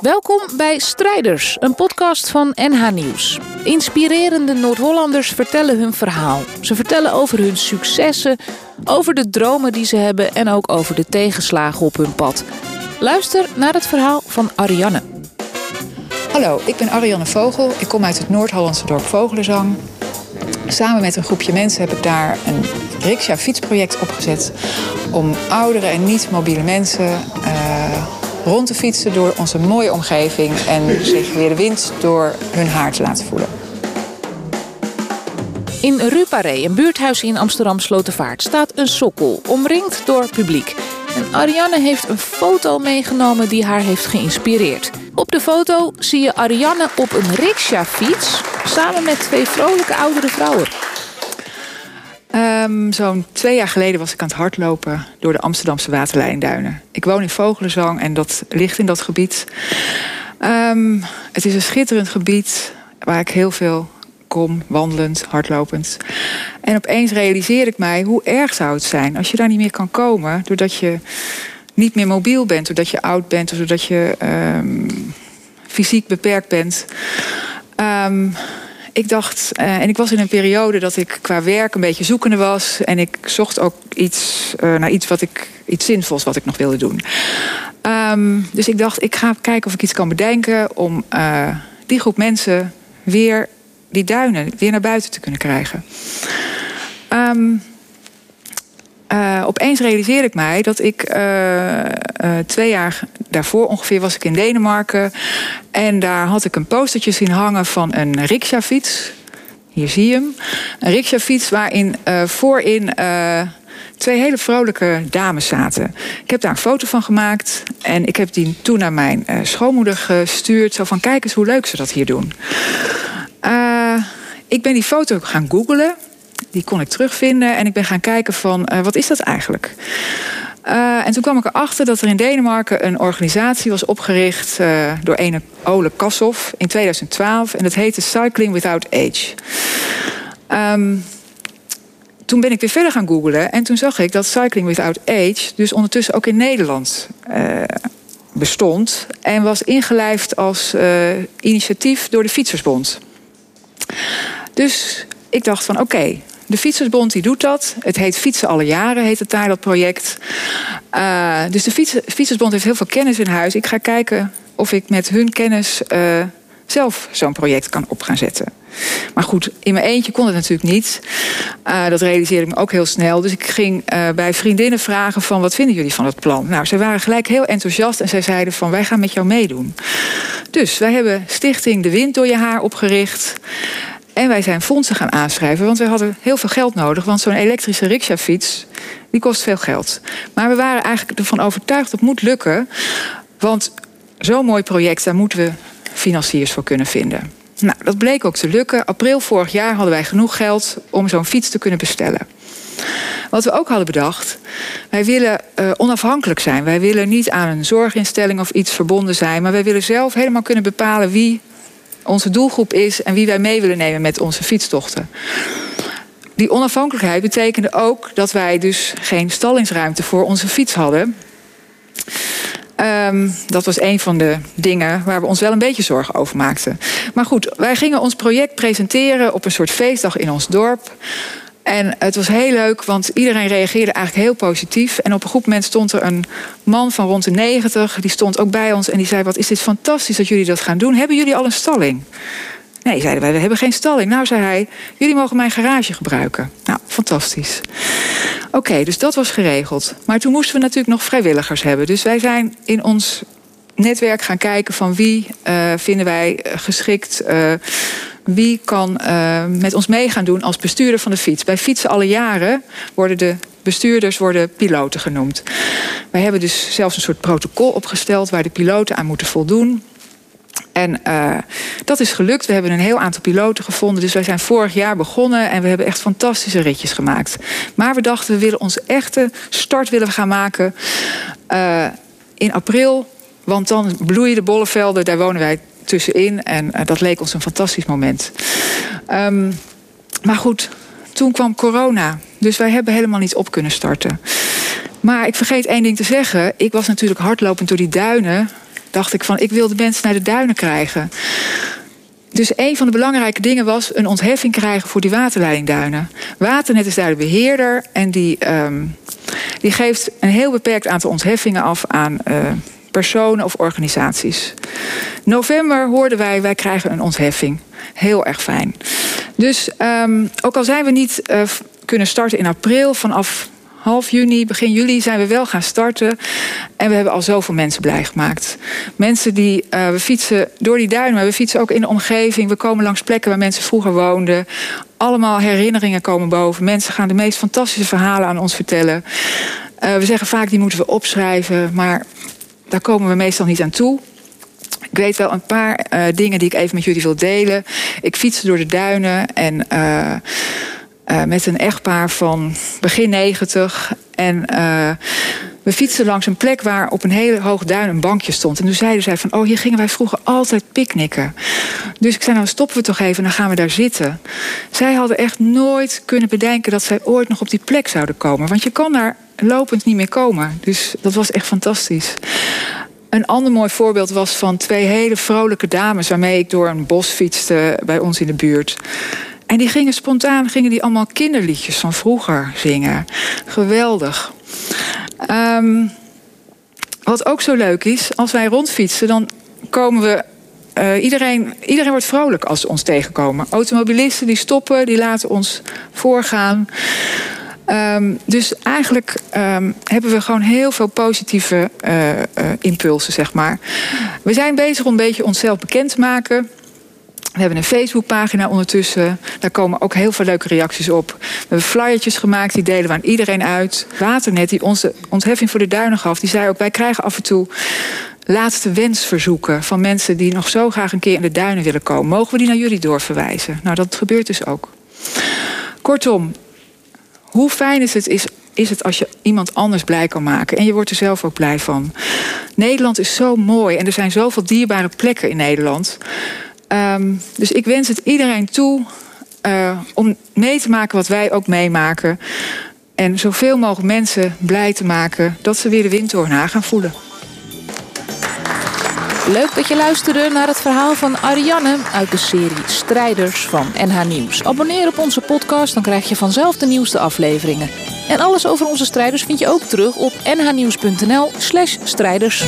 Welkom bij Strijders, een podcast van NH Nieuws. Inspirerende Noord-Hollanders vertellen hun verhaal. Ze vertellen over hun successen, over de dromen die ze hebben en ook over de tegenslagen op hun pad. Luister naar het verhaal van Ariane. Hallo, ik ben Ariane Vogel. Ik kom uit het Noord-Hollandse dorp Vogelenzang. Samen met een groepje mensen heb ik daar een riksja fietsproject opgezet om oudere en niet mobiele mensen uh, rond te fietsen door onze mooie omgeving en zich weer de wind door hun haar te laten voelen. In Ruparé, een buurthuis in Amsterdam Slotervaart, staat een sokkel, omringd door publiek. En Ariane heeft een foto meegenomen die haar heeft geïnspireerd. Op de foto zie je Ariane op een riksja-fiets samen met twee vrolijke oudere vrouwen. Um, Zo'n twee jaar geleden was ik aan het hardlopen door de Amsterdamse waterlijnduinen. Ik woon in Vogelenzang en dat ligt in dat gebied. Um, het is een schitterend gebied waar ik heel veel kom, wandelend, hardlopend. En opeens realiseer ik mij hoe erg zou het zijn als je daar niet meer kan komen, doordat je niet meer mobiel bent, doordat je oud bent, of doordat je um, fysiek beperkt bent. Ik dacht, uh, en ik was in een periode dat ik qua werk een beetje zoekende was. En ik zocht ook iets uh, naar iets wat ik iets zinvols wat ik nog wilde doen. Um, dus ik dacht, ik ga kijken of ik iets kan bedenken om uh, die groep mensen weer die duinen weer naar buiten te kunnen krijgen. Um, opeens realiseerde ik mij dat ik uh, uh, twee jaar daarvoor ongeveer was ik in Denemarken. En daar had ik een postertje zien hangen van een riksja-fiets. Hier zie je hem. Een riksja-fiets waarin voorin twee hele vrolijke dames zaten. Ik heb daar een foto van gemaakt. En ik heb die toen naar mijn schoonmoeder gestuurd. Zo van, kijk eens hoe leuk ze dat hier doen. ik ben die foto gaan googlen die kon ik terugvinden. En ik ben gaan kijken van, uh, wat is dat eigenlijk? Uh, en toen kwam ik erachter dat er in Denemarken een organisatie was opgericht uh, door ene Ole Kassoff in 2012. En dat heette Cycling Without Age. Um, toen ben ik weer verder gaan googlen en toen zag ik dat Cycling Without Age dus ondertussen ook in Nederland bestond. En was ingelijfd als initiatief door de Fietsersbond. Dus ik dacht van oké, de Fietsersbond die doet dat. Het heet Fietsen alle jaren, heet het daar, dat project. Uh, dus de Fiets, Fietsersbond heeft heel veel kennis in huis. Ik ga kijken of ik met hun kennis uh, zelf zo'n project kan op gaan zetten. Maar goed, in mijn eentje kon het natuurlijk niet. Uh, dat realiseerde ik me ook heel snel. Dus ik ging bij vriendinnen vragen van... wat vinden jullie van het plan? Nou, ze waren gelijk heel enthousiast en zij zeiden van... wij gaan met jou meedoen. Dus wij hebben Stichting De Wind door je haar opgericht... En wij zijn fondsen gaan aanschrijven, want we hadden heel veel geld nodig. Want zo'n elektrische riksja-fiets, die kost veel geld. Maar we waren eigenlijk ervan overtuigd dat moet lukken. Want zo'n mooi project, daar moeten we financiers voor kunnen vinden. Nou, dat bleek ook te lukken. April vorig jaar hadden wij genoeg geld om zo'n fiets te kunnen bestellen. Wat we ook hadden bedacht, wij willen uh, onafhankelijk zijn. Wij willen niet aan een zorginstelling of iets verbonden zijn, maar wij willen zelf helemaal kunnen bepalen wie onze doelgroep is en wie wij mee willen nemen met onze fietstochten. Die onafhankelijkheid betekende ook dat wij dus geen stallingsruimte voor onze fiets hadden. Um, dat was een van de dingen waar we ons wel een beetje zorgen over maakten. Maar goed, wij gingen ons project presenteren op een soort feestdag in ons dorp. En het was heel leuk, want iedereen reageerde eigenlijk heel positief. En op een goed moment stond er een man van rond de 90, die stond ook bij ons en die zei: Wat is dit fantastisch dat jullie dat gaan doen? Hebben jullie al een stalling? Nee, zeiden wij, we hebben geen stalling. Nou, zei hij, jullie mogen mijn garage gebruiken. Nou, fantastisch. Oké, dus dat was geregeld. Maar toen moesten we natuurlijk nog vrijwilligers hebben. Dus wij zijn in ons netwerk gaan kijken van wie uh, vinden wij geschikt. Uh, wie kan uh, met ons mee gaan doen als bestuurder van de fiets. Bij fietsen alle jaren worden de bestuurders worden piloten genoemd. Wij hebben dus zelfs een soort protocol opgesteld waar de piloten aan moeten voldoen. En uh, dat is gelukt. We hebben een heel aantal piloten gevonden. Dus wij zijn vorig jaar begonnen en we hebben echt fantastische ritjes gemaakt. Maar we dachten, we willen onze echte start willen gaan maken uh, in april. Want dan bloeien de bollevelden, daar wonen wij tussenin. En uh, dat leek ons een fantastisch moment. Um, maar goed, toen kwam corona. Dus wij hebben helemaal niet op kunnen starten. Maar ik vergeet één ding te zeggen. Ik was natuurlijk hardlopend door die duinen. Dacht ik van, ik wil de mensen naar de duinen krijgen. Dus een van de belangrijke dingen was een ontheffing krijgen voor die waterleidingduinen. Waternet is daar de beheerder en die, um, die geeft een heel beperkt aantal ontheffingen af aan uh, personen of organisaties. November hoorden wij, wij krijgen een ontheffing. Heel erg fijn. Dus um, ook al zijn we niet uh, kunnen starten in april, vanaf half juni, begin juli zijn we wel gaan starten. En we hebben al zoveel mensen blij gemaakt. Mensen die, uh, we fietsen door die duinen, maar we fietsen ook in de omgeving. We komen langs plekken waar mensen vroeger woonden. Allemaal herinneringen komen boven. Mensen gaan de meest fantastische verhalen aan ons vertellen. Uh, we zeggen vaak die moeten we opschrijven, maar daar komen we meestal niet aan toe. Ik weet wel een paar uh, dingen die ik even met jullie wil delen. Ik fietste door de duinen en uh, uh, met een echtpaar van begin negentig. En we fietsten langs een plek waar op een hele hoog duin een bankje stond. En toen zeiden zij van, oh, hier gingen wij vroeger altijd picknicken. Dus ik zei, nou stoppen we toch even en dan gaan we daar zitten. Zij hadden echt nooit kunnen bedenken dat zij ooit nog op die plek zouden komen. Want je kan daar lopend niet meer komen. Dus dat was echt fantastisch. Een ander mooi voorbeeld was van twee hele vrolijke dames... waarmee ik door een bos fietste bij ons in de buurt. En die gingen spontaan gingen die allemaal kinderliedjes van vroeger zingen. Geweldig. Um, wat ook zo leuk is, als wij rondfietsen, dan komen we. Uh, iedereen, iedereen wordt vrolijk als ze ons tegenkomen. Automobilisten die stoppen, die laten ons voorgaan. Um, dus eigenlijk um, hebben we gewoon heel veel positieve uh, uh, impulsen, zeg maar. We zijn bezig om een beetje onszelf bekend te maken. We hebben een Facebookpagina ondertussen. Daar komen ook heel veel leuke reacties op. We hebben flyertjes gemaakt, die delen we aan iedereen uit. Waternet, die onze ontheffing voor de duinen gaf, die zei ook: wij krijgen af en toe laatste wensverzoeken van mensen die nog zo graag een keer in de duinen willen komen. Mogen we die naar jullie doorverwijzen? Nou, dat gebeurt dus ook. Kortom, hoe fijn is het, is, is het als je iemand anders blij kan maken. En je wordt er zelf ook blij van. Nederland is zo mooi en er zijn zoveel dierbare plekken in Nederland. Um, dus ik wens het iedereen toe uh, om mee te maken wat wij ook meemaken. En zoveel mogelijk mensen blij te maken dat ze weer de wind door na gaan voelen. Leuk dat je luisterde naar het verhaal van Ariane uit de serie Strijders van NH Nieuws. Abonneer op onze podcast, dan krijg je vanzelf de nieuwste afleveringen. En alles over onze strijders vind je ook terug op nhnieuws.nl/slash strijders.